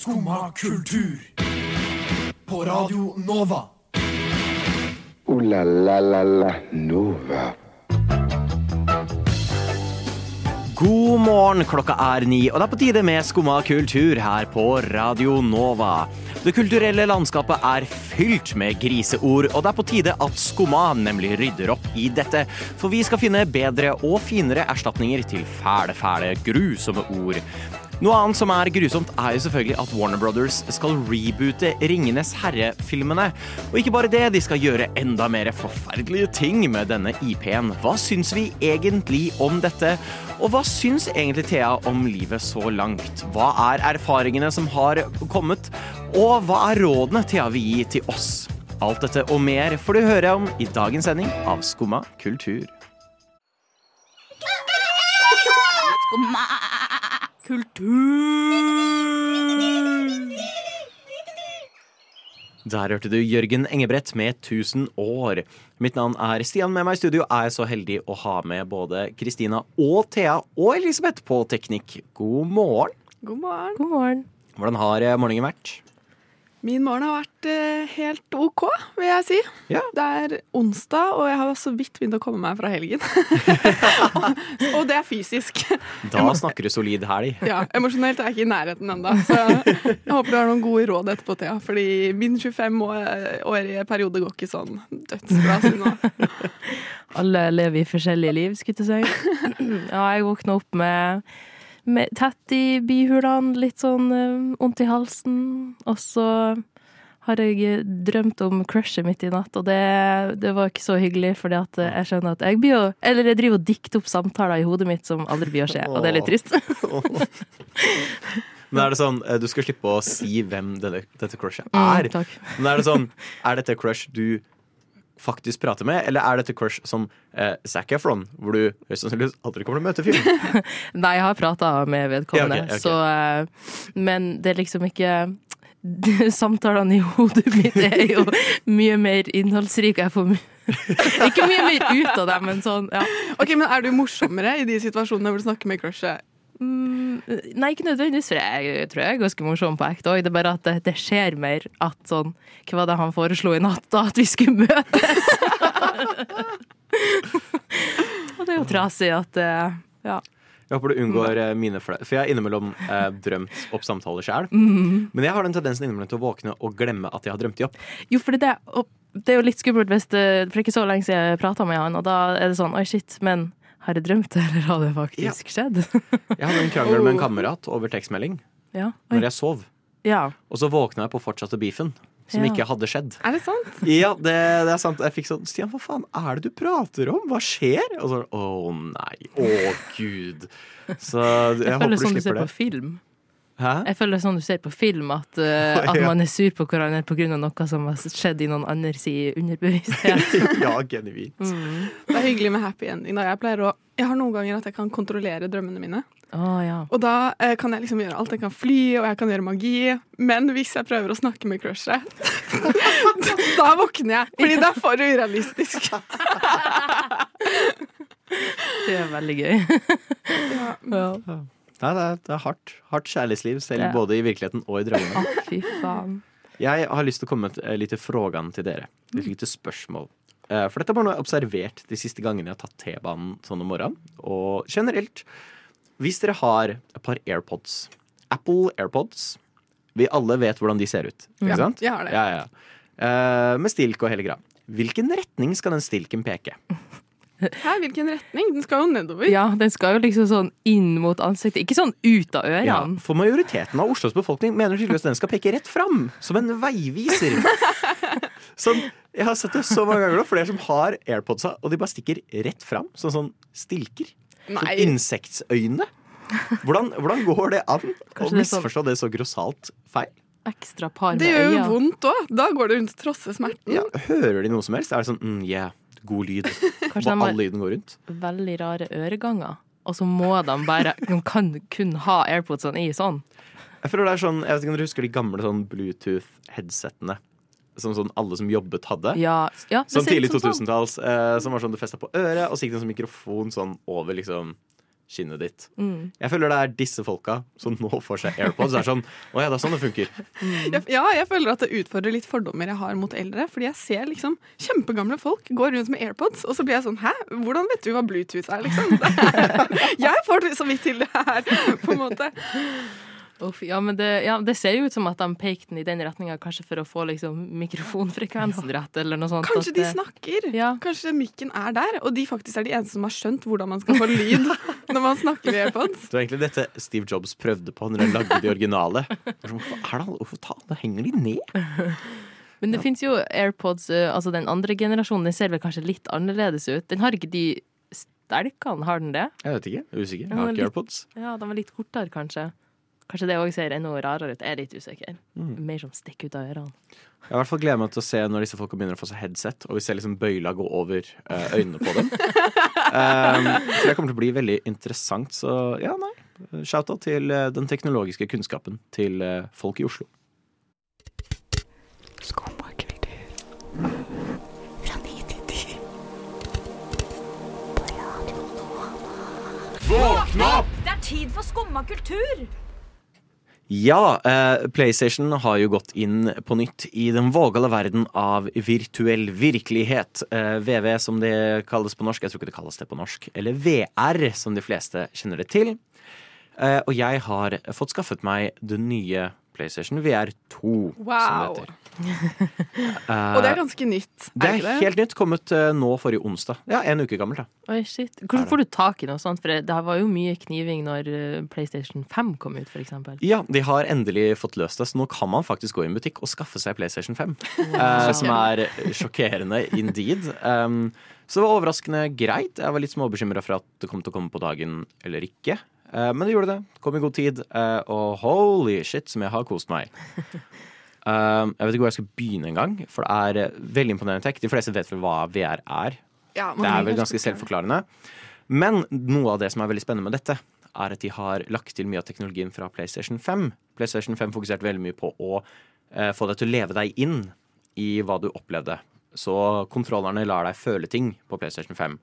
Skumma kultur. På Radio Nova. O-la-la-la-la Nova. God morgen, klokka er ni, og det er på tide med Skumma kultur her på Radio Nova. Det kulturelle landskapet er fylt med griseord, og det er på tide at Skumma nemlig rydder opp i dette. For vi skal finne bedre og finere erstatninger til fæle, fæle, grusomme ord. Noe annet som er grusomt, er jo selvfølgelig at Warner Brothers skal reboote Ringenes herre-filmene. Og ikke bare det, de skal gjøre enda mer forferdelige ting med denne IP-en. Hva syns vi egentlig om dette? Og hva syns egentlig Thea om livet så langt? Hva er erfaringene som har kommet? Og hva er rådene Thea vil gi til oss? Alt dette og mer får du høre om i dagens sending av Skumma kultur. Skumma kultur. Der hørte du Jørgen Engebrett med 1000 år. Mitt navn er Stian. Med meg i studio er jeg så heldig å ha med både Kristina og Thea og Elisabeth på teknikk. God morgen. God morgen. God morgen. Hvordan har eh, morgenen vært? Min morgen har vært eh, helt OK, vil jeg si. Ja. Det er onsdag, og jeg har så vidt begynt å komme meg fra helgen. og det er fysisk. Da snakker du solid helg. Ja, Emosjonelt er jeg ikke i nærheten ennå. Så jeg håper du har noen gode råd etterpå, Thea. Fordi min 25-årige periode går ikke sånn dødsbra som nå. Alle lever i forskjellige liv, skulle jeg si. Ja, jeg våkna opp med, med tett i bihulene, litt sånn eh, vondt i halsen. Og så har jeg drømt om crushet mitt i natt, og det, det var ikke så hyggelig, fordi at jeg skjønner at jeg blir jo Eller jeg driver og dikter opp samtaler i hodet mitt som aldri blir å skje, og det er litt trist. Men er det sånn, eh, Du skal slippe å si hvem denne, dette crushet Mm, er. Mm, Men er det sånn, er dette crush du faktisk prater med, eller er dette crush som eh, Zac Efron, hvor du høyst sannsynligvis aldri kommer til å møte fyren? Nei, jeg har prata med vedkommende, Ja, okay, okay. så eh, Men det er liksom ikke Samtalene i hodet mitt er jo mye mer innholdsrike. Jeg får mye ikke mye mer ut av det, men sånn, ja. Ok, men Er du morsommere i de situasjonene hvor du snakker med crushet? Mm, nei, ikke nødvendigvis, for jeg tror jeg er ganske morsom på ekte òg. Det er bare at det, det skjer mer at sånn Hva var det han foreslo i natt, da? At vi skulle møtes? Og det er jo trasig at eh, Ja. Jeg håper du unngår eh, mine flau... For jeg har innimellom eh, drømt opp samtaler sjøl. Mm. Men jeg har den tendensen innimellom til å våkne og glemme at jeg har drømt de opp. Jo, for det, det er jo litt skummelt hvis det For ikke så lenge siden jeg prata med han, og da er det sånn Oi, shit, men har jeg drømt det, eller har det faktisk skjedd? Jeg hadde en krangel med en kamerat over tekstmelding ja. Oi. når jeg sov. ja. Og så våkna jeg på fortsatte beefen, som Ja. ikke hadde skjedd. Er det sant? Ja, det, det er sant. Jeg fikk sånn Stian, hva faen er det du prater om? Hva skjer? Og så Å nei. Å gud. Så jeg, Jeg håper føler du sånn du ser slipper på det. film. Hæ? Jeg føler det er sånn du ser på film, at, uh, at Ja. man er sur på hverandre pga. noe som har skjedd i noen andres i underbevissthet. ja, genuint. Mm. Det er hyggelig med happy ending. Da. Jeg, pleier å, jeg har noen ganger at jeg kan kontrollere drømmene mine. Oh, ja. Og da uh, kan jeg liksom gjøre alt. Jeg kan fly, og jeg kan gjøre magi. Men hvis jeg prøver å snakke med crushet, da våkner jeg. Fordi det er for urealistisk. Det er veldig gøy. ja. ja. Nei, det er, det er hardt. Hardt kjærlighetsliv, selv Ja. både i virkeligheten og i drømmene. Å, fy faen. Jeg har lyst til å komme med et lite frågan til dere. Et lite spørsmål. Eh, For dette er bare noe jeg har observert de siste gangene jeg har tatt T-banen sånn om morgenen. Og generelt, hvis dere har et par AirPods, Apple AirPods Vi alle vet hvordan de ser ut, ikke sant? Ja, jeg har det. Ja, ja. Eh, Med stilk og hele greia. Hvilken retning skal den stilken peke? Hæ, hvilken retning? Den skal jo nedover. Ja, den skal jo liksom sånn inn mot ansiktet, ikke sånn ut av ørene. Ja, for majoriteten av Oslos befolkning mener tydeligvis den skal peke rett fram, som en veiviser. Sånn, jeg har sett det så mange ganger nå, flere som har AirPodsa, og de bare stikker rett fram, sånn sånn stilker. Nei. Nei. insektsøyne. Hvordan, hvordan går det an Kanskje å sånn- misforstå det så grossalt feil? Ekstra par med Det gjør jo vondt òg. Da går det rundt og trosser smerten. Ja, hører de noe som helst? Er det sånn mm, yeah, god lyd? Kanskje Hvor all lyden går rundt? veldig rare øreganger. Og så må de bare De kan kun ha AirPodsene i sånn. Jeg føler det er sånn, jeg vet ikke om dere husker de gamle sånn Bluetooth-headsettene? Som sånn alle som jobbet hadde? Ja, ja Sånn tidlig sånn. 2000-talls, eh, som var sånn du festa på øret, og så gikk det en sånn mikrofon sånn over liksom kinnet ditt. Mm. Jeg føler det er disse folka som nå får seg AirPods. Det er sånn, å ja, det er sånn det funker. Jeg, ja, jeg føler at det utfordrer litt fordommer jeg har mot eldre. Fordi jeg ser liksom kjempegamle folk gå rundt med AirPods, og så blir jeg sånn Hæ, hvordan vet du hva Bluetooth er, liksom? jeg får så vidt til det her, på en måte. Uff, ja, men det, ja, det ser jo ut som at de pekte den i den retninga, kanskje for å få liksom, mikrofonfrekvensen rett, eller noe sånt. Kanskje at de det- snakker. Ja. Kanskje mikken er der, og de faktisk er de eneste som har skjønt hvordan man skal få lyd når man snakker i AirPods. Det var egentlig dette Steve Jobs prøvde på når han lagde de originale. Hvorfor, er det, hvorfor ta, da henger de ned? Men det finnes jo AirPods, eh, altså den andre generasjonen, den ser vel kanskje litt annerledes ut. Den har ikke de stelkene, har den det? Jeg vet ikke. jeg er Usikker. Jeg har ikke AirPods. Ja, de var litt kortere, kanskje. Kanskje det òg ser enda rarere ut. Jeg er litt usikker. Mm. Mer som stikker ut av ørene. Jeg i hvert fall gleder meg til å se når disse folka begynner å få seg headset, og vi ser liksom bøyla gå over uh, øynene på dem. Um, så det kommer til å bli veldig interessant. Så ja, nei. Shout-out til eh, den teknologiske kunnskapen til eh, folk i Oslo. Det er tid for skumma kultur! Ja, eh, PlayStation har jo gått inn på nytt i den vågale verden av virtuell virkelighet. Eh, VV, som det kalles på norsk. Jeg tror ikke det kalles det på norsk. Eller VR, som de fleste kjenner det til. Eh, og jeg har fått skaffet meg det nye PlayStation VR 2, som Wow. det heter. Eh, Og det er ganske nytt. det Er er ikke det? helt nytt. Kommet uh, nå forrige onsdag. Ja, en uke gammelt, da. Oi, shit. Hvordan får du tak i noe sånt? For det det var jo mye kniving når eh, PlayStation 5 kom ut, f.eks. Ja, de har endelig fått løst det, så nå kan man faktisk gå i en butikk og skaffe seg PlayStation 5. uh, som er sjokkerende indeed. Um, så det var overraskende greit. Jeg var litt småbekymra for at det kom til å komme på dagen eller ikke. Eh, men det gjorde det. Kom i god tid. eh, og holy shit, som jeg har kost meg. Um, jeg vet ikke hvor jeg skal begynne engang, for det er eh, veldig imponerende tech. De fleste vet vel hva VR er. Ja, Det er vel ganske selvforklarende. Men noe av det som er veldig spennende med dette, er at de har lagt til mye av teknologien fra PlayStation 5. PlayStation 5 fokuserte veldig mye på å eh, få deg til å leve deg inn i hva du opplevde. Så kontrollerne lar deg føle ting på PlayStation 5.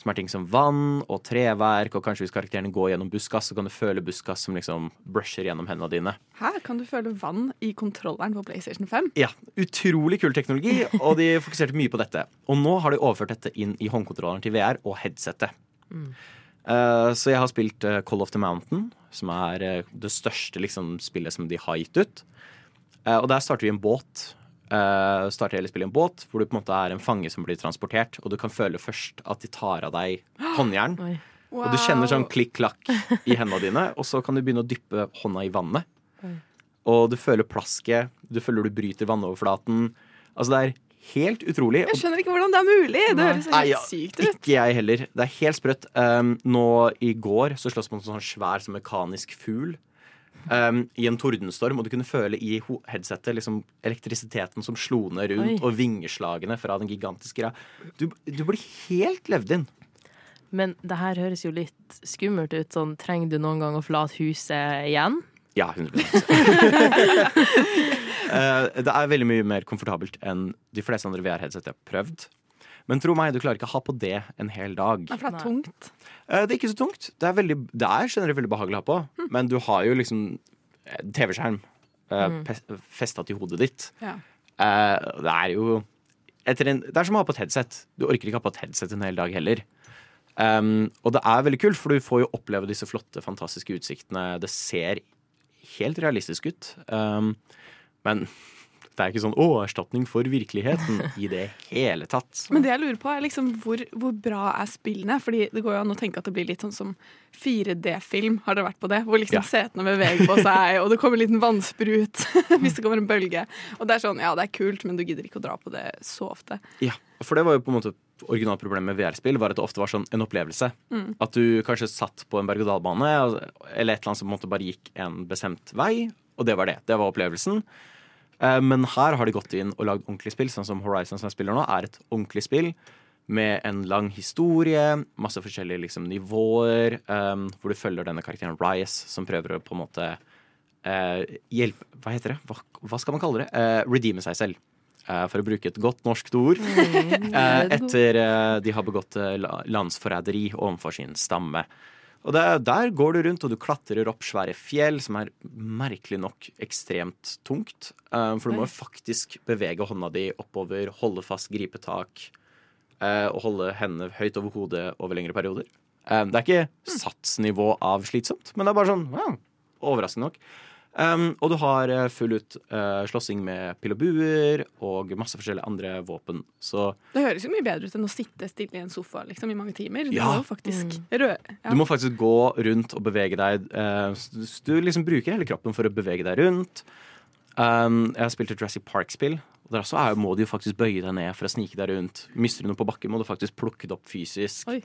Som er ting som vann og treverk, og kanskje hvis karakterene går gjennom buskas, så kan du føle buskas som liksom brusher gjennom hendene dine. Her kan du føle vann i kontrolleren på PlayStation 5. Ja, utrolig kul teknologi, og de fokuserte mye på dette. Og nå har de overført dette inn i håndkontrolleren til VR og headsetet. Eh, så jeg har spilt eh, Call of the Mountain, som er eh, det største liksom, spillet som de har gitt ut. Eh, og der starter vi en båt. Uh, starter hele spillet i en båt hvor du på en måte er en fange som blir transportert, og du kan føle først at de tar av deg håndjern. Wow. Og du kjenner sånn klikk-klakk i hendene dine, og så kan du begynne å dyppe hånda i vannet. Oi. Og du føler plasket, du føler du bryter vannoverflaten. Altså det er helt utrolig. Jeg skjønner ikke hvordan det er mulig. Det høres Nei, helt ja, sykt ut. Ikke jeg heller. Det er helt sprøtt. Um, nå i går så slåss man sånn svær som mekanisk fugl. Um, I en tordenstorm, og du kunne føle i headsetet liksom, elektrisiteten som slo ned rundt, Oi. og vingeslagene fra den gigantiske greia. Du, du blir helt levd inn. Men det her høres jo litt skummelt ut. Sånn, trenger du noen gang å forlate huset igjen? Ja, 100 uh, Det er veldig mye mer komfortabelt enn de fleste andre VR-headset jeg har prøvd. Men tro meg, du klarer ikke å ha på det en hel dag. Nei, for det er tungt. Eh, Det er ikke så tungt. Det er, veldig, det er generelt veldig behagelig å ha på, men du har jo liksom eh, TV-skjerm uh, festa til hodet ditt. Ja. Eh, det er jo etter en, Det er som å ha på et headset. Du orker ikke ha på et headset en hel dag heller. Um, og det er veldig kult, for du får jo oppleve disse flotte, fantastiske utsiktene. Det ser helt realistisk ut. Um, men det er ikke sånn 'å, erstatning for virkeligheten' i det hele tatt. Men det jeg lurer på er liksom hvor, hvor bra er spillene? Fordi det går jo an å tenke at det blir litt sånn som 4D-film, har dere vært på det? Hvor liksom Ja. setene beveger på seg, og det kommer en liten vannsprut hvis det kommer en bølge. Og det er sånn, ja det er kult, men du gidder ikke å dra på det så ofte. Ja, for det var jo på en måte originalproblemet med VR-spill, var at det ofte var sånn en opplevelse. At du kanskje satt på en berg-og-dal-bane, eller et eller annet som på en måte bare gikk en bestemt vei, og det var det. Det var opplevelsen. Eh, Men her har de gått inn og lagd ordentlig spill, sånn som Horizon som jeg spiller nå, er et ordentlig spill med en lang historie, masse forskjellige liksom, nivåer, um, hvor du følger denne karakteren Ryas, som prøver å på en måte uh, hjelpe Hva heter det? Hva, hva skal man kalle det? Uh, redeeme seg selv. Uh, for å bruke et godt norsk ord. Eh, etter uh, de har begått uh, landsforræderi overfor sin stamme. Og det, der går du rundt, og du klatrer opp svære fjell, som er merkelig nok ekstremt tungt. Eh, for du må jo faktisk bevege hånda di oppover, holde fast gripetak eh, og holde hendene høyt over hodet over lengre perioder. Eh, det er ikke satsnivå av slitsomt, men det er bare sånn wow, overraskende nok. Um, og du har eh, full ut uh, slåssing med pil og buer og masse forskjellige andre våpen. Så Det høres jo mye bedre ut enn å sitte stille i en sofa liksom, i mange timer. Du Ja. må faktisk faktisk røre. Ja. Du må faktisk gå rundt og bevege deg. Uh, du liksom bruker hele kroppen for å bevege deg rundt. Um, jeg har spilt et Jurassic Park-spill. og Der også er, må du jo faktisk bøye deg ned for å snike deg rundt. Mister du noe på bakken, må du faktisk plukke det opp fysisk. Oi.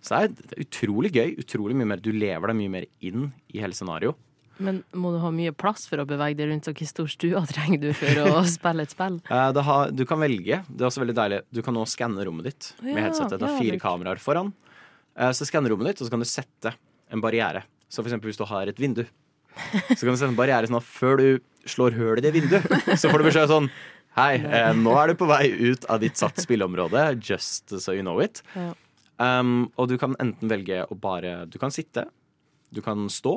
Så det er, det er utrolig gøy. Utrolig mye mer, Du lever deg mye mer inn i hele scenarioet. Men må du ha mye plass for å bevege deg rundt, og hvor stor stue trenger du for å spille et spill? Eh, har- du kan velge. Det er også veldig deilig. Du kan nå skanne rommet ditt med Ja, headsetet. Det har fire kameraer foran. Eh, så skanner rommet ditt, og så kan du sette en barriere. Så for eksempel hvis du har et vindu, så kan du sette en barriere sånn at før du slår hull i det vinduet, så får du beskjed sånn Hei, eh, nå er du på vei ut av ditt satt spilleområde, just so you know it. Ja. Um, og du kan enten velge å bare Du kan sitte, du kan stå,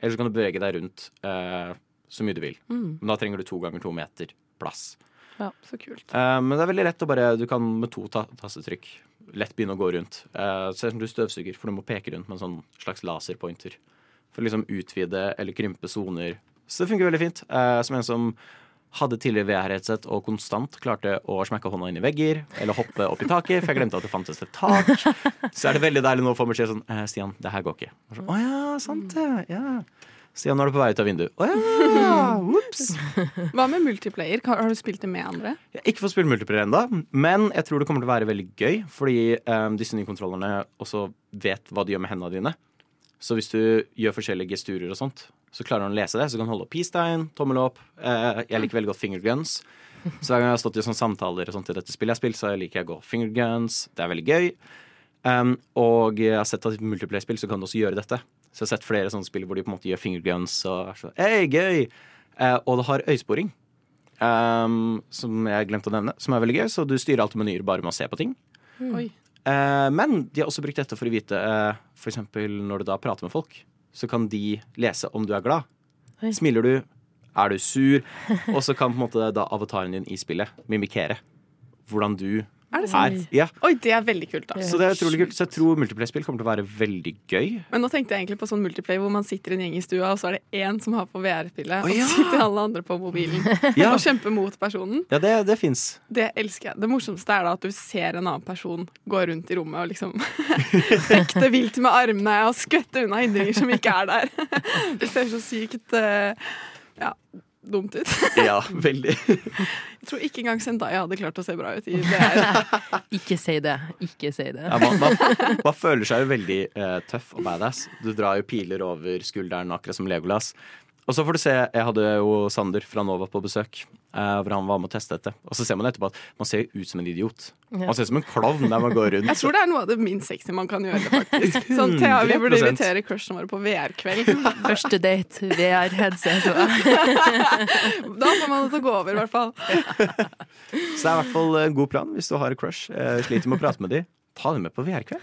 eller så kan du bevege deg rundt eh, så mye du vil. Mm. Men da trenger du to ganger to meter plass. Ja, Så kult. Eh, men det er veldig lett å bare Du kan med to ta tastetrykk lett begynne å gå rundt. Ser ut som du støvsuger, for du må peke rundt med en sånn slags laserpointer. For å liksom utvide eller krympe soner. Så det funker veldig fint. Eh, som en som hadde tidligere VR-headset og konstant klarte å smekke hånda inn i vegger eller hoppe opp i taket, for jeg glemte at det fantes et tak. Så er det veldig deilig nå å få beskjed sånn eh, Stian, det her går ikke. Så, Å ja, sant det. Ja. Stian, nå er du på vei ut av vinduet. Å ja, ops. Hva med multiplayer? Har, har du spilt det med andre? Jeg har ikke fått spille multiplayer ennå, men jeg tror det kommer til å være veldig gøy. Fordi um, disse nye kontrollerne også vet hva de gjør med hendene dine. Så hvis du gjør forskjellige gesturer og sånt, så klarer han å lese det. Så kan holde opp peace-tegn, tommel opp. Eh, jeg liker veldig godt finger guns. Så hver gang jeg har stått i sånne samtaler og sånt i dette spillet jeg har spilt, så liker jeg å gå finger guns. Det er veldig gøy. Um, og jeg har sett at i multiplayer-spill så kan du også gjøre dette. Så jeg har sett flere sånne spill hvor de på en måte gjør finger guns og er så, Hei, gøy! Eh, og det har øyesporing. Um, som jeg glemte å nevne, som er veldig gøy. Så du styrer alltid menyer bare med å se på ting. Oi. Eh, men de har også brukt dette for å vite uh, For eksempel når du da prater med folk, så kan de lese om du er glad. Oi. Smiler du? Er du sur? Og så kan på en måte da avataren din i spillet mimikere hvordan du Er det sant? Ja, Oi, det er veldig kult. da så det er utrolig kult. Så jeg tror multiplayer-spill kommer til å være veldig gøy. Men nå tenkte jeg egentlig på sånn multiplayer hvor man sitter i en gjeng i stua, og så er det én som har på VR-spillet, oh, ja. og så sitter alle andre på mobilen Ja, og kjemper mot personen. ja det, det fins. Det elsker jeg. Det morsomste er da at du ser en annen person gå rundt i rommet og liksom fekte vilt med armene og skvette unna hindringer som ikke er der. Det ser så sykt uh, ja, dumt ut. Ja, veldig. Jeg tror ikke engang Zendaya hadde klart å se bra ut i VR. Ikke si det. Ikke si det. Ja, man, man, man føler seg jo veldig uh, tøff og badass. Du drar jo piler over skulderen, akkurat som Legolas. Og så får du se, Jeg hadde jo Sander fra Nova på besøk, eh, hvor han var med å teste dette. Og så ser man etterpå at man ser ut som en idiot. Man ser ut som en klovn der man går rundt. Jeg tror det er noe av det minst sexy man kan gjøre, faktisk. Sånn, Thea, vi burde invitere crushene våre på VR-kveld. Første date, VR-headset. Da får man det til å gå over, i hvert fall. Så det er i hvert fall en god plan hvis du har crush. Eh, sliter med å prate med dem. Ta dem med på VR-kveld.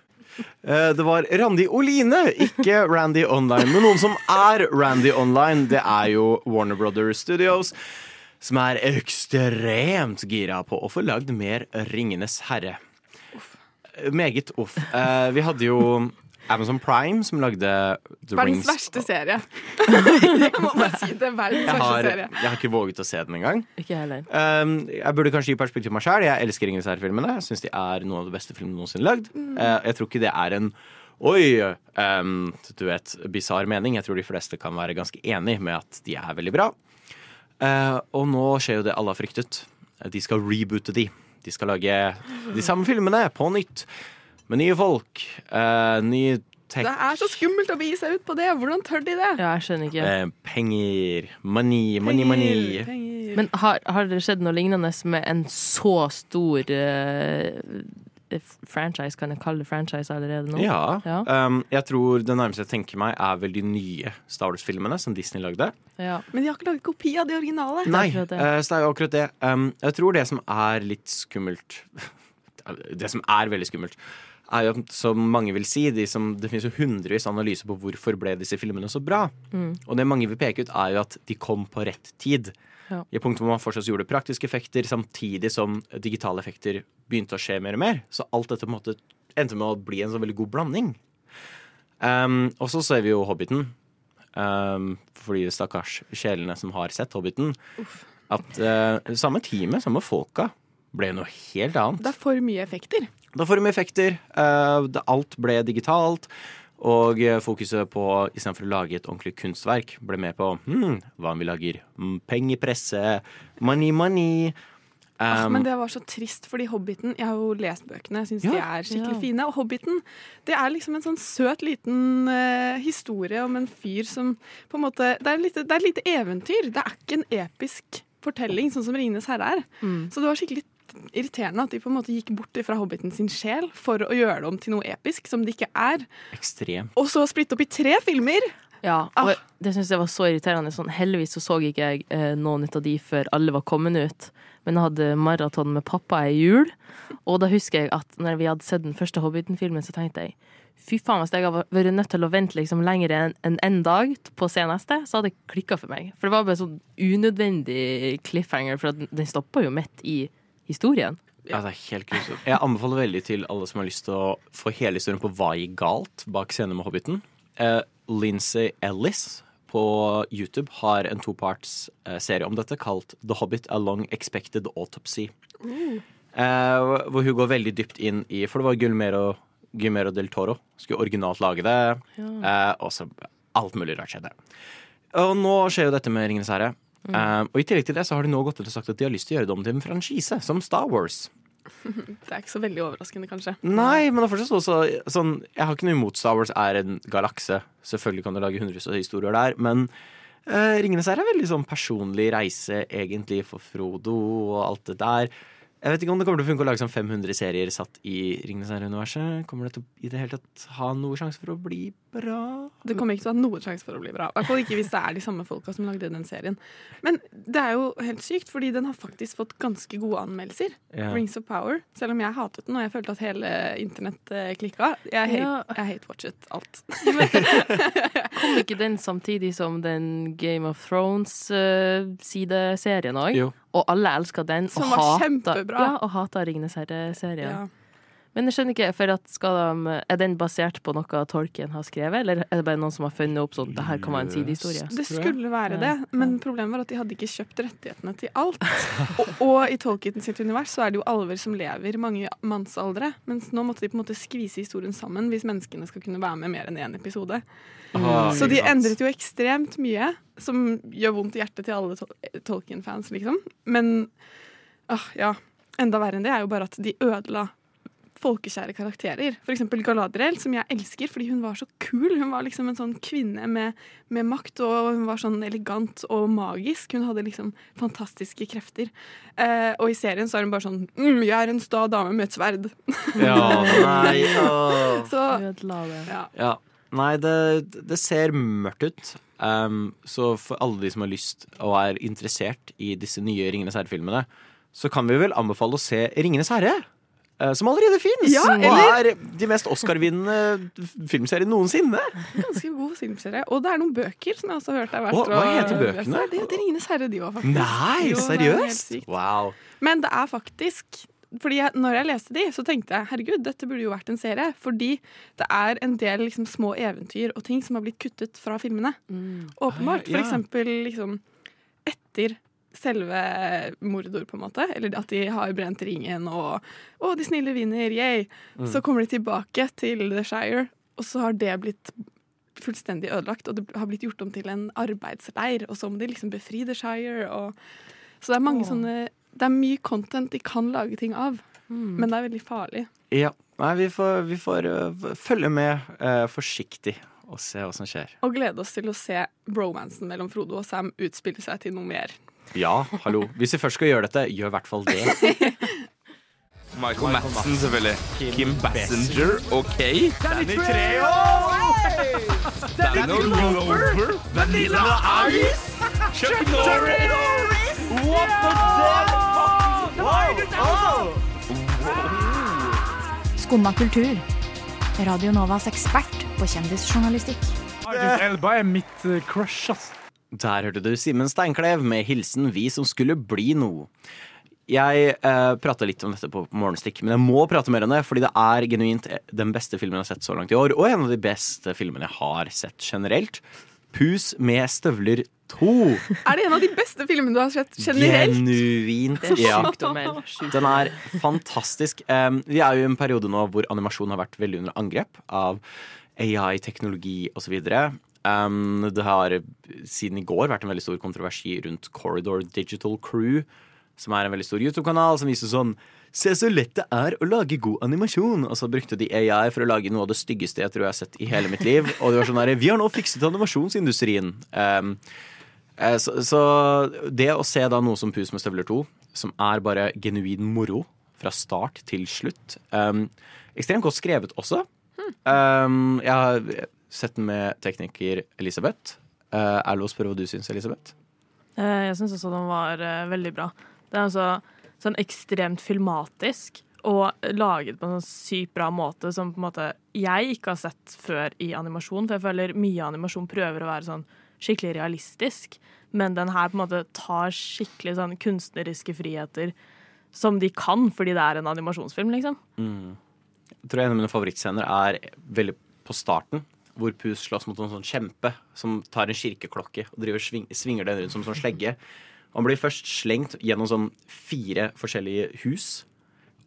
Eh, Det var Randi Oline, ikke Randy Online. Men noen som er Randy Online, det er jo Warner Brothers Studios. Som er ekstremt gira på å få lagd mer Ringenes herre. Eh, Meget uff. Eh, Vi hadde jo Amazon Prime som lagde The Verdens Rings. verste serie. Jeg må bare si det. er Verdens Jeg verste har, serie. jeg har ikke våget å se den engang. Ikke heller. Um, jeg burde kanskje gi perspektiv meg sjøl. Jeg elsker Ingrid Sær-filmene. Jeg syns de er noen av de beste filmene noensinne lagd. Uh, jeg tror ikke det er en Oi, um, du vet, bisarr mening. Jeg tror de fleste kan være ganske enig med at de er veldig bra. Uh, og nå skjer jo det alle har fryktet. De skal reboote de. De skal lage de samme filmene på nytt. Med nye folk. Uh, nye tech, Det er så skummelt å begi seg ut på det. Hvordan tør de det? Ja, jeg skjønner ikke. Uh, penger, money, money, money. Penger. Men har, har det skjedd noe lignende med en så stor uh, franchise, kan jeg kalle det franchise allerede nå? Ja. Ja. Um, jeg tror det nærmeste jeg tenker meg, er vel de nye Star Wars-filmene som Disney lagde. Ja. Men de har ikke laget kopi av de originale. Nei, akkurat det. Uh, så det er akkurat det. Um, jeg tror det som er litt skummelt Det som er veldig skummelt, er jo som mange vil si de som, Det finnes jo hundrevis av analyser på hvorfor ble disse filmene så bra. Mm. Og det mange vil peke ut, er jo at de kom på rett tid. Ja. I punktet hvor man fortsatt gjorde praktiske effekter, samtidig som digitale effekter begynte å skje mer og mer. Så alt dette på en måte endte med å bli en så veldig god blanding. Um, og så ser vi jo Hobbiten. Um, for de stakkars sjelene som har sett Hobbiten. At uh, samme teamet, samme folka, ble noe helt annet. Det er for mye effekter. Da får du med effekter. eh, alt ble digitalt. Og eh, fokuset på, istedenfor å lage et ordentlig kunstverk, ble med på hmm, hva om vi lager penger pengepresse, money, money. Ah, Um, men det var så trist, fordi Hobbiten Jeg har jo lest bøkene, jeg syns de er skikkelig Ja. fine. Og Hobbiten det er liksom en sånn søt liten uh, historie om en fyr som på en måte Det er, det er et lite eventyr. Det er ikke en episk fortelling, sånn som 'Ringenes herre' er. Mm. Så det var skikkelig irriterende at de på en måte gikk bort fra Hobbiten sin sjel for å gjøre det om til noe episk som det ikke er. ekstrem. Og så splitte opp i tre filmer! Ja, Ah. og det syns jeg var så irriterende. Sånn, heldigvis så, så ikke jeg eh, noen av de før alle var kommet ut. Men jeg hadde maraton med pappa i jul, og da husker jeg at når vi hadde sett den første Hobbiten-filmen, så tenkte jeg fy faen, hvis jeg hadde vært nødt til å vente liksom lenger enn en, en dag på å se neste, så hadde det klikka for meg. For det var bare sånn unødvendig cliffhanger, for den stoppa jo midt i historien. Ja, det er helt grusomt. Jeg anbefaler veldig til alle som har lyst til å få hele historien på hva gikk galt bak scenen med Hobbiten. Eh, Lindsay Ellis på YouTube har en toparts eh, serie om dette kalt The Hobbit A Long Expected Autopsy. Eh, hvor hun går veldig dypt inn i For det var Gullmero, Guillermo del Toro skulle originalt lage det. Eh, og så alt mulig rart skjedde. Og nå skjer jo dette med Ringenes herre. Eh, og i tillegg til det så har de nå gått ut og sagt at de har lyst til å gjøre det om til en franchise, som Star Wars. Det er ikke så veldig overraskende, kanskje. Nei, men det er fortsatt også sånn Jeg har ikke noe imot Star Wars er en galakse. Selvfølgelig kan du lage hundrevis av historier der, men uh, Ringenes herre er veldig sånn personlig reise, egentlig, for Frodo og alt det der. Jeg vet ikke om det kommer til å funke å lage sånn 500 serier satt i Ringenes herre-universet. Kommer det til å i det hele tatt ha noe sjanse for å bli bra? Det kommer ikke til å ha noe sjanse for å bli bra. I hvert fall ikke hvis det er de samme folka som lagde den serien. Men det er jo helt sykt, fordi den har faktisk fått ganske gode anmeldelser. Ja. Rings of Power. Selv om jeg hatet den, og jeg følte at hele internett eh, klikka. Jeg hate, Ja. jeg hate-watchet alt. Kom ikke den samtidig som den Game of Thrones-sideserien òg? Jo. Og alle elska den. Som og var hata- kjempebra. Ja, og hata Ringenes herre-serien. Ja. Men jeg skjønner ikke, for at skal de, Er den basert på noe Tolkien har skrevet, eller er det bare noen som har funnet opp sånn det her kan være en sidehistorie? Det skulle være det, men problemet var at de hadde ikke kjøpt rettighetene til alt. Og, og i Tolkien sitt univers så er det jo alver som lever mange mannsaldre. Mens nå måtte de på en måte skvise historien sammen hvis menneskene skal kunne være med mer enn én episode. Ah, Så de endret jo ekstremt mye, som gjør vondt i hjertet til alle Tol Tolkien-fans, liksom. Men ah, ja, enda verre enn det er jo bare at de ødela folkekjære karakterer. For eksempel Galadriel, som jeg elsker fordi hun var så kul. Hun var liksom en sånn kvinne med, med makt, og hun var sånn elegant og magisk. Hun hadde liksom fantastiske krefter. Eh, og i serien så er hun bare sånn mm, 'Jeg er en sta dame med et sverd'. Ja, nei. Så ja. Ja. Nei, det, det ser mørkt ut. Um, så for alle de som har lyst og er interessert i disse nye Ringenes herre-filmene, så kan vi vel anbefale å se Ringenes herre. Eh, Som allerede fins! Ja, og er de mest Oscar-vinnende filmseriene noensinne. Ganske god filmserie. Og det er noen bøker som jeg også har hørt er verdt Å, hva heter bøkene? Det heter 'Ringenes herre', de òg, faktisk. Nei, Jo, det er seriøst? sykt. Wow. Men det er faktisk fordi jeg, når jeg leste de, så tenkte jeg herregud, dette burde jo vært en serie. Fordi det er en del liksom, små eventyr og ting som har blitt kuttet fra filmene. Åpenbart. Ah. For eksempel liksom etter selve Mordor, på en måte. Eller at de har brent ringen og Å, de snille vinner, yay! Så kommer de tilbake til The Shire, og så har det blitt fullstendig ødelagt, og det har blitt gjort om til en arbeidsleir, og så må de liksom befri The Shire, og Så det er mange oh. sånne Det er mye content de kan lage ting av, men det er veldig farlig. Ja, Nei, vi får, vi får øh, følge med uh, forsiktig og se hva som skjer. Og glede oss til å se bromansen mellom Frodo og Sam utspille seg til noe mer. Ja, hallo. Hvis vi først skal gjøre dette, gjør i hvert fall det. Michael Madsen, selvfølgelig. Kim Bassinger, OK. Danny Treo! Danny Glover. Vanilla Ice. Chuck Norris. What the fuck? Skumma kultur. Radio Novas ekspert på kjendisjournalistikk. Idris Elba er mitt eh, crush, ass. Der hørte du Simen Steinklev med hilsen 'Vi som skulle bli noe'. Jeg eh, prata litt om dette på Morgenstikk, men jeg må prate mer om det, fordi det er genuint den beste filmen jeg har sett så langt i år, og en av de beste filmene jeg har sett generelt. Pus med støvler 2. Er det en av de beste filmene du har sett generelt? Genuint. Ja. Den er fantastisk. Vi er jo i en periode nå hvor animasjon har vært veldig under angrep av AI, teknologi osv. Um, det har siden i går vært en veldig stor kontroversi rundt Corridor Digital Crew, som er en veldig stor YouTube-kanal som viser sånn Se så lett det er å lage god animasjon. Og så brukte de AI for å lage noe av det styggeste jeg tror jeg har sett i hele mitt liv. Og det var sånn der, Vi har nå fikset animasjonsindustrien. Um, Eh, Så, så det å se da noe som Pus med støvler 2, som er bare genuin moro fra start til slutt um, Ekstremt godt skrevet også. Um, jeg sett den med tekniker Elisabeth. Uh, er det lov å spørre hva du syns, Elisabeth? Uh, Jeg syns også den var uh, veldig bra. Det er altså sånn ekstremt filmatisk og laget på en sånn sykt bra måte som på en måte jeg ikke har sett før i animasjon. For jeg føler mye animasjon prøver å være sånn skikkelig realistisk, men den her på en måte tar skikkelig sånn kunstneriske friheter som de kan, fordi det er en animasjonsfilm, liksom. Mm. Jeg tror en av mine favorittscener er veldig på starten. Hvor Pus slåss mot en sånn kjempe som tar en kirkeklokke og driver sving, svinger den rundt som en sånn slegge. Han blir først slengt gjennom sånn fire forskjellige hus.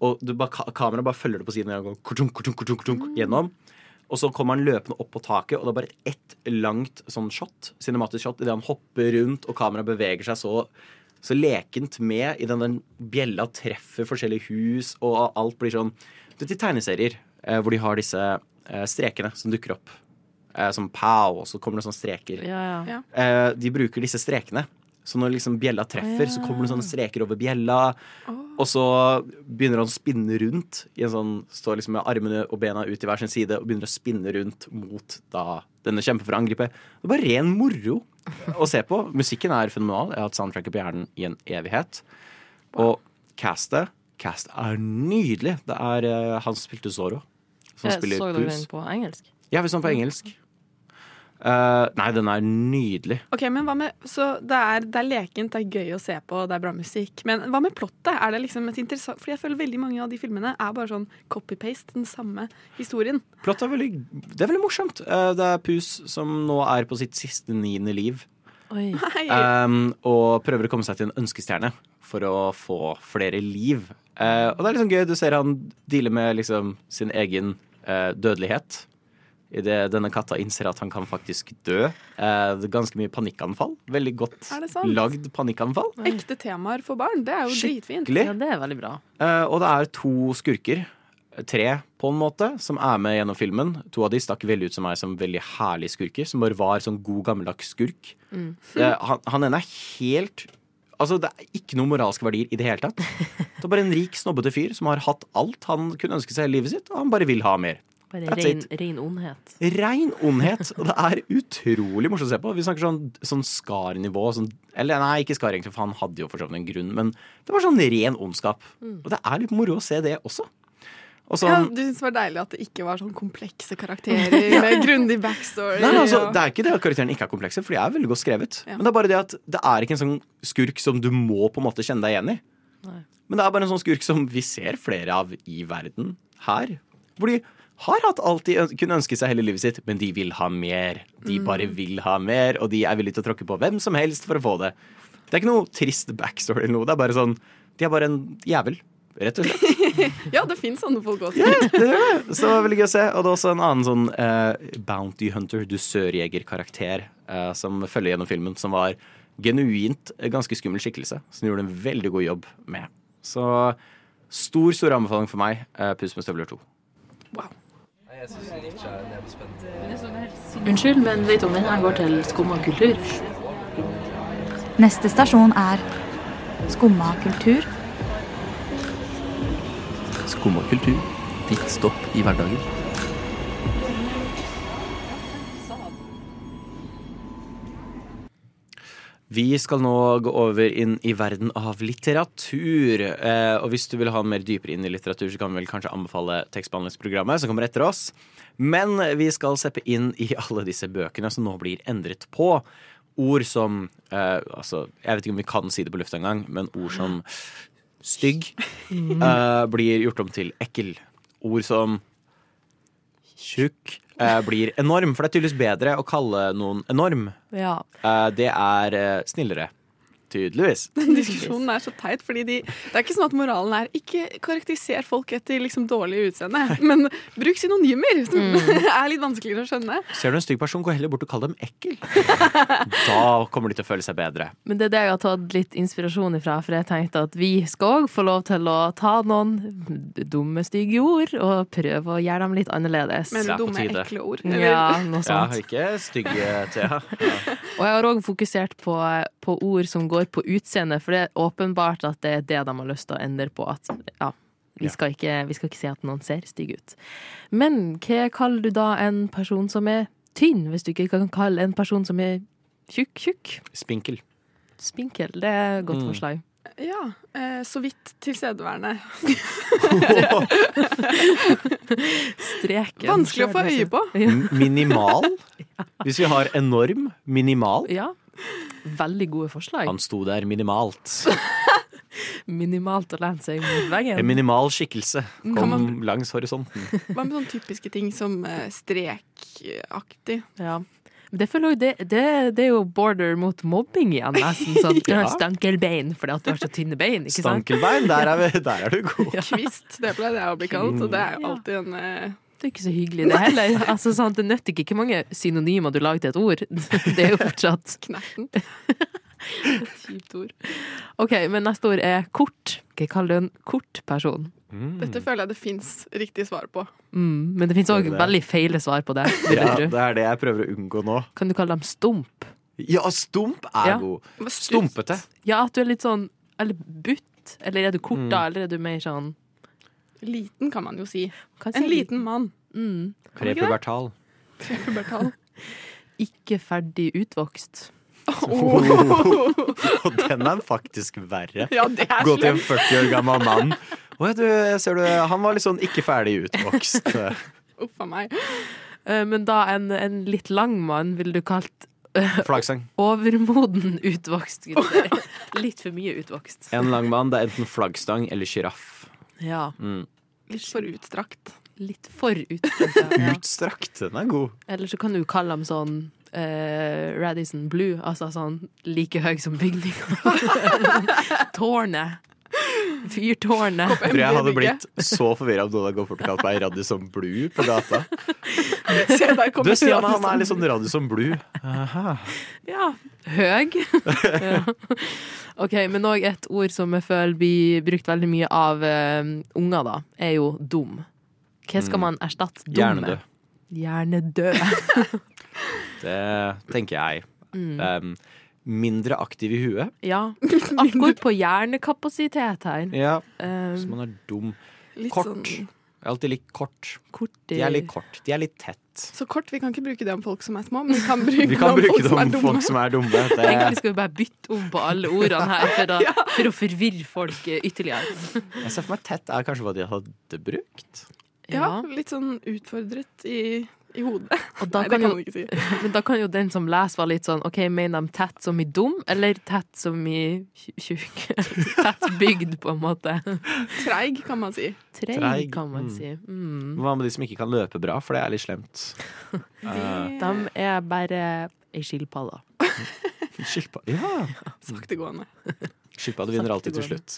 Og du bare, kameraet bare følger det på siden og går kortunk, kortunk, kortunk, kortunk, gjennom. Og så kommer han løpende opp på taket, og det er bare ett langt sånn shot, cinematisk shot idet han hopper rundt og kameraet beveger seg så, så lekent med i den, den bjella treffer forskjellige hus, og alt blir sånn Du i tegneserier eh, hvor de har disse eh, strekene som dukker opp. Eh, som pow, og så kommer det sånne streker. Ja, ja. Eh, de bruker disse strekene. Så når liksom bjella treffer, så kommer det sånne streker over bjella. Og så begynner han å spinne rundt. I en sånn, Står liksom med armene og bena ut i hver sin side og begynner å spinne rundt mot da denne kjempen for å angripe. Det er bare ren moro å se på. Musikken er fenomenal. Jeg har hatt soundtracket på hjernen i en evighet. Og castet Cast er nydelig. Det er uh, han som spilte Zorro. Som jeg spiller Så du den på engelsk? Ja, vi så den på engelsk. Eh, nei, den er nydelig. Ok, men hva med, så det er, det er lekent, det er gøy å se på, det er bra musikk. Men hva med plottet? Er det liksom et interessant Fordi jeg føler veldig mange av de filmene er bare sånn copy-paste, den samme historien. Plottet er veldig, det er veldig morsomt. Uh, det er Pus som nå er på sitt siste niende liv. Oi. Um, og prøver å komme seg til en ønskestjerne for å få flere liv. Uh, og det er liksom gøy. Du ser han deale med liksom sin egen uh, dødelighet. Idet denne katta innser at han kan faktisk dø. Eh, det ganske mye panikkanfall. Veldig godt det sant? lagd panikkanfall. Ekte temaer for barn, det er jo dritfint. Ja, det er veldig bra. Eh, og det er to skurker, tre på en måte, som er med gjennom filmen. To av de stakk veldig ut som meg som veldig herlige skurker, som bare var sånn god gammeldags skurk. Mm. Eh, han, han ene er helt Altså, det er ikke noen moralske verdier i det hele tatt. Det er bare en rik, snobbete fyr som har hatt alt han kunne ønske seg i livet sitt, og han bare vil ha mer. Bare rein, ren ondhet. Rein ondhet. Og det er utrolig morsomt å se på. Vi snakker sånn, sånn skar-nivå. Sånn, eller nei, ikke skar egentlig, for han hadde jo for så vidt en grunn. Men det var sånn ren ondskap. Mm. Og det er litt moro å se det også. Og Ja, sånn, du syns det var deilig at det ikke var sånn komplekse karakterer med grundig backstory? Nei, nei, altså, og- Det er ikke det at karakterene ikke er komplekse, for de er veldig godt skrevet. Ja. Men det er bare det at det er ikke en sånn skurk som du må på en måte kjenne deg igjen i. Nei. Men det er bare en sånn skurk som vi ser flere av i verden her. Hvor de har hatt alt de kunne ønske seg hele livet sitt, men de vil ha mer. De Mm. bare vil ha mer, og de er villige til å tråkke på hvem som helst for å få det. Det er ikke noe trist backstory eller noe. Det er bare sånn De er bare en jævel, rett og slett. Ja, det fins sånne folk også. Det gjør det. Så veldig gøy å se. Og det er også en annen sånn uh, Bounty Hunter, dusørjegerkarakter, uh, som følger gjennom filmen, som var genuint eh, ganske skummel skikkelse. Som gjorde en veldig god jobb med. Så stor, stor anbefaling for meg. Uh, Pus med støvler 2. Unnskyld, men vet du om den her går til Skumma kultur? Neste stasjon er Skumma kultur. Skumma kultur. Ditt stopp i hverdagen. Vi skal nå gå over inn i verden av litteratur. Eh, og hvis du vil ha mer dypere inn i litteratur, så kan vi vel kanskje anbefale tekstbehandlingsprogrammet som kommer etter oss. Men vi skal seppe inn i alle disse bøkene som nå blir endret på. Ord som eh, Altså, jeg vet ikke om vi kan si det på lufta engang, men ord som stygg eh, blir gjort om til ekkel. Ord som tjukk eh, blir enorm. For det er tydeligvis bedre å kalle noen enorm. Ja. Eh, det er eh, snillere. Tydeligvis. Den diskusjonen er så teit, fordi de, det er ikke sånn at moralen er ikke karakteriser folk etter liksom dårlig utseende, men bruk synonymer, som Mm. er litt vanskeligere å skjønne. Ser du en stygg person, gå heller bort og kall dem ekkel. Da kommer de til å føle seg bedre. Men det er det jeg har tatt litt inspirasjon ifra, for jeg tenkte at vi skal òg få lov til å ta noen dumme, stygge ord og prøve å gjøre dem litt annerledes. Men Det er dumme, ekle ord. Ja, noe Ja, sånt. ikke stygge, Thea. Ja. Og jeg har òg fokusert på, på ord som går på utseende, for det er åpenbart at det er det de har lyst til å endre på. At ja, vi skal, ikke, vi skal ikke si at noen ser stygg ut. Men hva kaller du da en person som er tynn, hvis du ikke kan kalle en person som er tjukk, tjukk? Spinkel. Spinkel, det er et godt Mm. forslag. Ja, eh, så vidt tilstedeværende. Streken. Vanskelig å få øye på. Minimal. Hvis vi har enorm, minimal. Ja. Veldig gode forslag. Han sto der minimalt. Minimalt å lene seg mot veggen. En minimal skikkelse kom man- langs horisonten. Hva med sånne typiske ting som eh, strekaktig? Ja. Det, det, det, det er jo border mot mobbing igjen, nesten. Sånn, Ja. Stankelbein fordi at du har så tynne bein. ikke? Stankelbein, der er, vi, der er du god. Kvist, det pleide jeg å bli kalt, og det er jo alltid en er ikke så hyggelig, det heller. Altså, sånn, det nytter ikke hvor mange synonymer du lager til et ord. Det er jo fortsatt Knerten. et kjipt ord. OK, men neste ord er kort. Hva kaller du en kort person? Dette føler jeg det fins riktig svar på. Mm, men det finnes òg veldig feile svar på det. Ja, det er det jeg prøver å unngå nå. Kan du kalle dem stump? Ja, stump er Ja. god. Stumpete. Ja, at du er litt sånn Eller butt. Eller er du kort, Mm. da? Eller er du mer sånn Liten kan man jo si. Hva En liten mann. Mm. Prepubertal. Prepubertal. Ikke ferdig utvokst. Og den er faktisk verre. Ja, det er Gå til en 40 år gammel mann. Oh, du, ser du, han var litt sånn ikke ferdig utvokst. Uff a meg. Eh, Men da en, en litt lang mann ville du kalt Flaggsang. overmoden utvokst. Litt for mye utvokst. En lang mann, det er enten flaggstang eller sjiraff. Ja. Mm. Litt for utstrakt. Litt for utstrakt. Ja. Utstrakt, den er god. Eller så kan du kalle dem sånn uh, Radisson Blue, altså sånn like høy som bygninga. Tårnet. Fyrtårnet. Jeg tror jeg hadde blitt så forvirra om noen hadde gått bort og kalt meg Radisson Blue på gata. Se, der Du, kommer Stian, han er liksom litt sånn Radisson Blue. Aha. Ja. Høg. ja. OK, men òg et ord som jeg føler blir brukt veldig mye av uh, unger, da, er jo dum. Hva skal Mm. man erstatte dum med? Hjernedød. Hjernedød. Det tenker jeg. Mm. Um, mindre aktiv i huet. Ja. Akkurat på hjernekapasitet her. Ja, Um, så man er dum. Litt Kort. sånn Jeg har alltid litt kort. kort De er litt kort. De er litt tett. Så kort, vi kan ikke bruke det om folk som er små, men vi kan bruke, Vi kan det om bruke folk det som er om dumme. folk som er dumme. Det, Egentlig skal vi bare bytte om på alle ordene her for å, for å forvirre folk eh, ytterligere. jeg ser for meg tett er kanskje hva de hadde brukt. Ja, litt sånn utfordret i, i hodet. Og da Nei, det kan jo- man ikke si. Men da kan jo den som leser være litt sånn OK, mener de tett som i dum, eller tett som i tjukk? tett bygd, på en måte. Treig, kan man si. Treig, Treig, kan man mm. si. Mm. Hva med de som ikke kan løpe bra, for det er litt slemt. Uh, De er bare ei skilpadde. Skilpadde Ja. Saktegående. Skilpadde vinner alltid til slutt.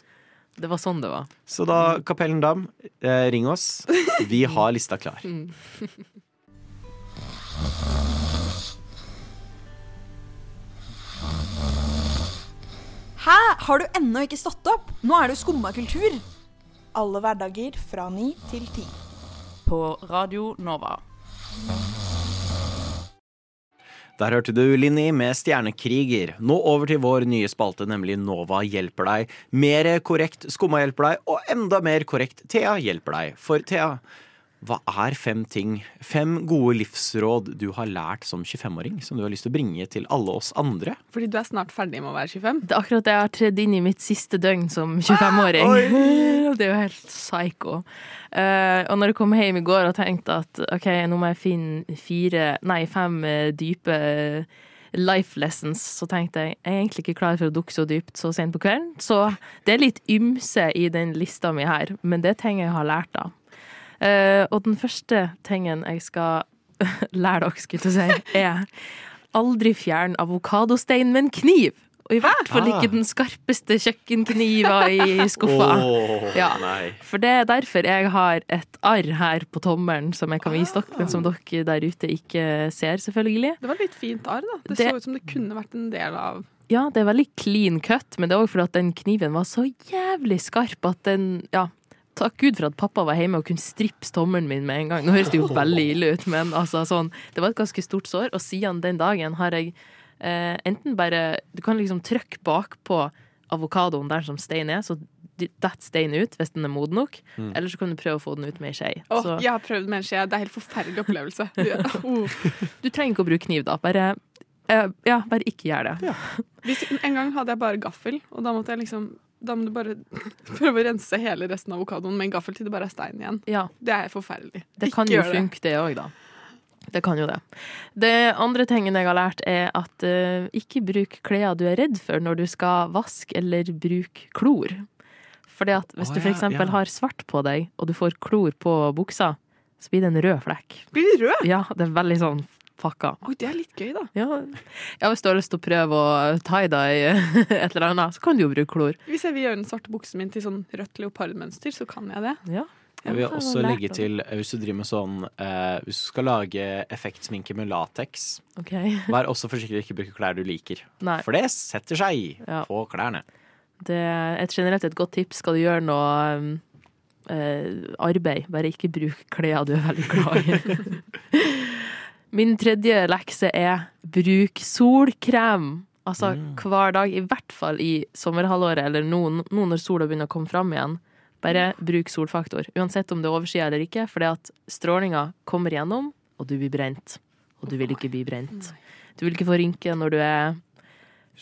Det var sånn det var. Så da, Kapellen Dam, eh, ring oss. Vi har lista klar. Har du ennå ikke stått opp? Nå er det jo skumma kultur. Alle hverdager fra ni til ti. på Radio Nova. Der hørte du Linni med Stjernekriger. Nå over til vår nye spalte, nemlig Nova hjelper deg. Mer korrekt Skumma hjelper deg, og enda mer korrekt Thea hjelper deg. For Thea, hva er fem ting, fem gode livsråd du har lært som 25-åring, som du har lyst til å bringe til alle oss andre? Fordi du er snart ferdig med å være 25. Det er akkurat det jeg har tredd inn i mitt siste døgn som 25-åring. Det er jo helt psycho. Uh, og når jeg kom hjem i går og tenkte at OK, nå må jeg finne fire, nei, fem eh, dype life lessons, så tenkte jeg jeg er egentlig ikke klar for å dukke så dypt så sent på kvelden. Så det er litt ymse i den lista mi her, men det er ting jeg har lært av. Eh, og den første tingen jeg skal lære dere, skulle jeg si, er aldri fjern avokadostein med en kniv. Og i hvert fall ikke Ah. den skarpeste kjøkkenkniva i skuffa. Oh, ja. For det er derfor jeg har et arr her på tommelen som jeg kan vise dere, men som dere der ute ikke ser, selvfølgelig. Det var litt fint arr, da. Det, Det- så ut som det kunne vært en del av Ja, det er veldig clean cut, men det er òg fordi at den kniven var så jævlig skarp at den Ja. Takk Gud for at pappa var hjemme og kunne strippe tommelen min med en gang. Nå høres det jo veldig ille ut, men altså sånn Det var et ganske stort sår, og siden den dagen har jeg eh, enten bare Du kan liksom trykke bakpå avokadoen der som stein er, så detter steinen ut hvis den er moden nok. Mm. Eller så kan du prøve å få den ut med ei skje. Oh, jeg har prøvd med en skje. Det er en helt forferdelig opplevelse. Du, oh. Du trenger ikke å bruke kniv, da. Bare, eh, ja, bare ikke gjør det. Hvis, en gang hadde jeg bare gaffel, og da måtte jeg liksom da må du bare prøve å rense hele resten av avokadoen med en gaffel til det bare er stein igjen. Ja. Det er forferdelig. Det Ikke kan jo funke, det òg, da. Det kan jo det. Det andre tingen jeg har lært, er at uh, ikke bruk klær du er redd for når du skal vaske eller bruke klor. Fordi at hvis oh, du for ja, eksempel ja. har svart på deg, og du får klor på buksa, så blir det en rød flekk. Blir det rød? Ja, det er veldig sånn fucka. Oi, det er litt gøy, da. Ja, ja hvis du har lyst til å prøve å tie-dye et eller annet, så kan du jo bruke klor. Hvis jeg vil gjøre den svarte buksen min til sånn rødt leopardmønster, så kan jeg det. Ja. Jeg vil også legge til, eh, hvis du driver med sånn eh, Hvis du skal lage effektsminke med lateks, Ok. vær også forsiktig ikke bruke klær du liker. Nei. For det setter seg Ja. på klærne. Det er et generelt et godt tips. Skal du gjøre noe um, eh, arbeid, bare ikke bruk klær du er veldig glad i. Min tredje lekse er bruk solkrem. Altså hver dag, i hvert fall i sommerhalvåret eller nå, nå når sola begynner å komme fram igjen. Bare bruk solfaktor, uansett om det er overskya eller ikke, fordi at strålinga kommer gjennom, og du blir brent. Og du vil ikke bli brent. Du vil ikke få rynker når du er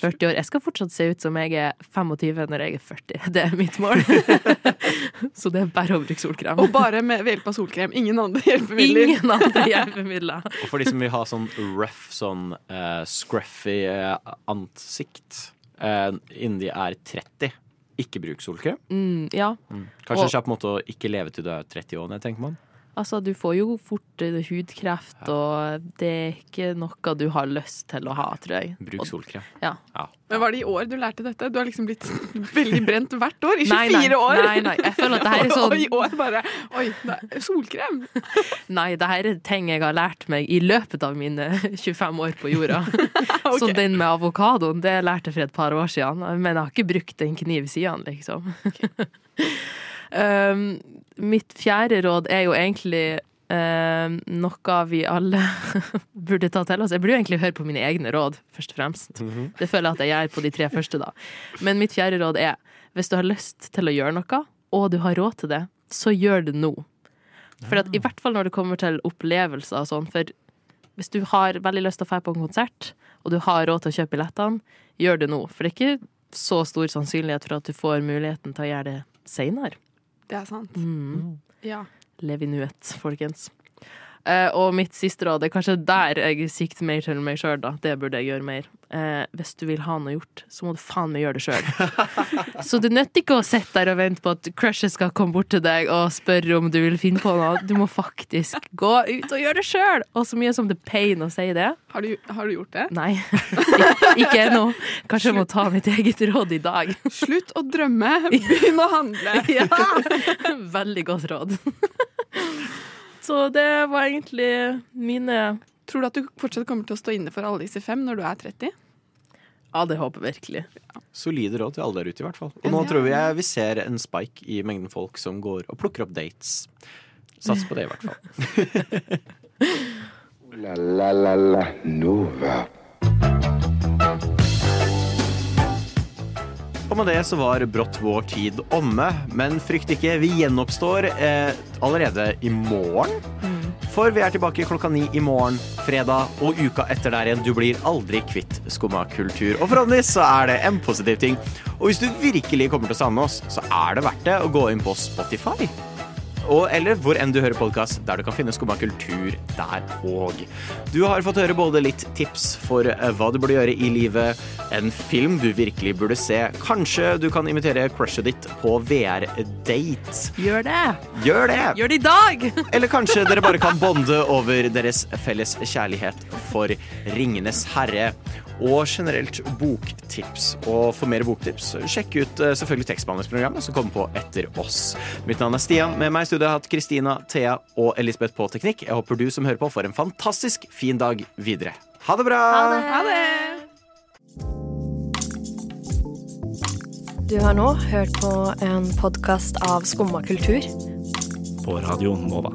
40 år. Jeg skal fortsatt se ut som jeg er 25 når jeg er 40. Det er mitt mål. Så det er bare å bruke solkrem. Og bare med ved hjelp av solkrem. Ingen andre hjelpemidler. Ingen andre hjelpemidler. Og for de som vil ha sånn rough, sånn uh, scruffy uh, ansikt uh, innen de er 30, ikke bruk solkrem. Mm, ja. Mm. Kanskje Og- en kjapp måte å ikke leve til du er 30 år, tenker man. Altså, du får jo fort eh, hudkreft, og det er ikke noe du har lyst til å ha, tror jeg. Bruk solkrem. Ja. Men var det i år du lærte dette? Du har liksom blitt veldig brent hvert år. I 24 Nei, nei, år! nei, nei. Jeg føler at det her er sånn- Og i år bare Oi, er solkrem! Nei, det her er ting jeg har lært meg i løpet av mine 25 år på jorda. Så den med avokadoen, det lærte jeg for et par år siden. Men jeg har ikke brukt en kniv siden, liksom. Um, mitt fjerde råd er jo egentlig um, noe vi alle burde ta til oss. Jeg burde jo egentlig høre på mine egne råd, først og fremst. Det føler jeg at jeg gjør på de tre første, da. Men mitt fjerde råd er hvis du har lyst til å gjøre noe, og du har råd til det, så gjør det nå. For at, I hvert fall når det kommer til opplevelser og sånn. For hvis du har veldig lyst til å dra på en konsert, og du har råd til å kjøpe billettene, gjør det nå. For det er ikke så stor sannsynlighet for at du får muligheten til å gjøre det seinere. Det er sant. Mm. Ja. Lev i nuet, folkens. Eh, og mitt siste råd er kanskje der jeg sikter mer til meg sjøl, da. Det burde jeg gjøre mer. Eh, hvis du vil ha noe gjort, så må du faen meg gjøre det sjøl. så det nytter ikke å sitte der og vente på at crushet skal komme bort til deg og spørre om du vil finne på noe. Du må faktisk gå ut og gjøre det sjøl! Og så mye som det er pain å si det. Har du, har du gjort det? Nei. Ik ikke ennå. Kanskje jeg må ta mitt eget råd i dag. Slutt å drømme, begynn å handle. ja. Veldig godt råd. Så det var egentlig mine Tror du at du fortsatt kommer til å stå inne for alle disse fem når du er 30? Ja, det håper jeg virkelig. Solide råd til alle der ute, i hvert fall. Og nå tror jeg vi ser en spike i mengden folk som går og plukker opp dates. Sats på det, i hvert fall. La la la la Nova. Og med det så var brått vår tid omme, men frykt ikke, vi gjenoppstår eh, allerede i morgen. For vi er tilbake klokka ni i morgen, fredag, og uka etter der igjen. Du blir aldri kvitt skumma kultur. Og forhåpentligvis så er det en positiv ting. Og hvis du virkelig kommer til å savne oss, så er det verdt det å gå inn på Spotify. Og, eller hvor enn du hører podkast, der du kan finne Skumma kultur der òg. Du har fått høre både litt tips for eh, hva du burde gjøre i livet, en film du virkelig burde se. Kanskje du kan invitere crushet ditt på VR-date. Gjør det! Gjør det! Gjør det i dag! Eller kanskje dere bare kan bonde over deres felles kjærlighet for Ringenes herre. Og generelt boktips. Og for mer boktips, sjekk ut eh, selvfølgelig tekstbehandlingsprogrammet som kommer på etter oss. Mitt navn er Stian. Med meg i studio har jeg hatt Kristina, Thea og Elisabeth på teknikk. Jeg håper du som hører på, får en fantastisk fin dag videre. Ha det bra! Ha det! Du har nå hørt på en podkast av Skumma kultur. På radioen Nova.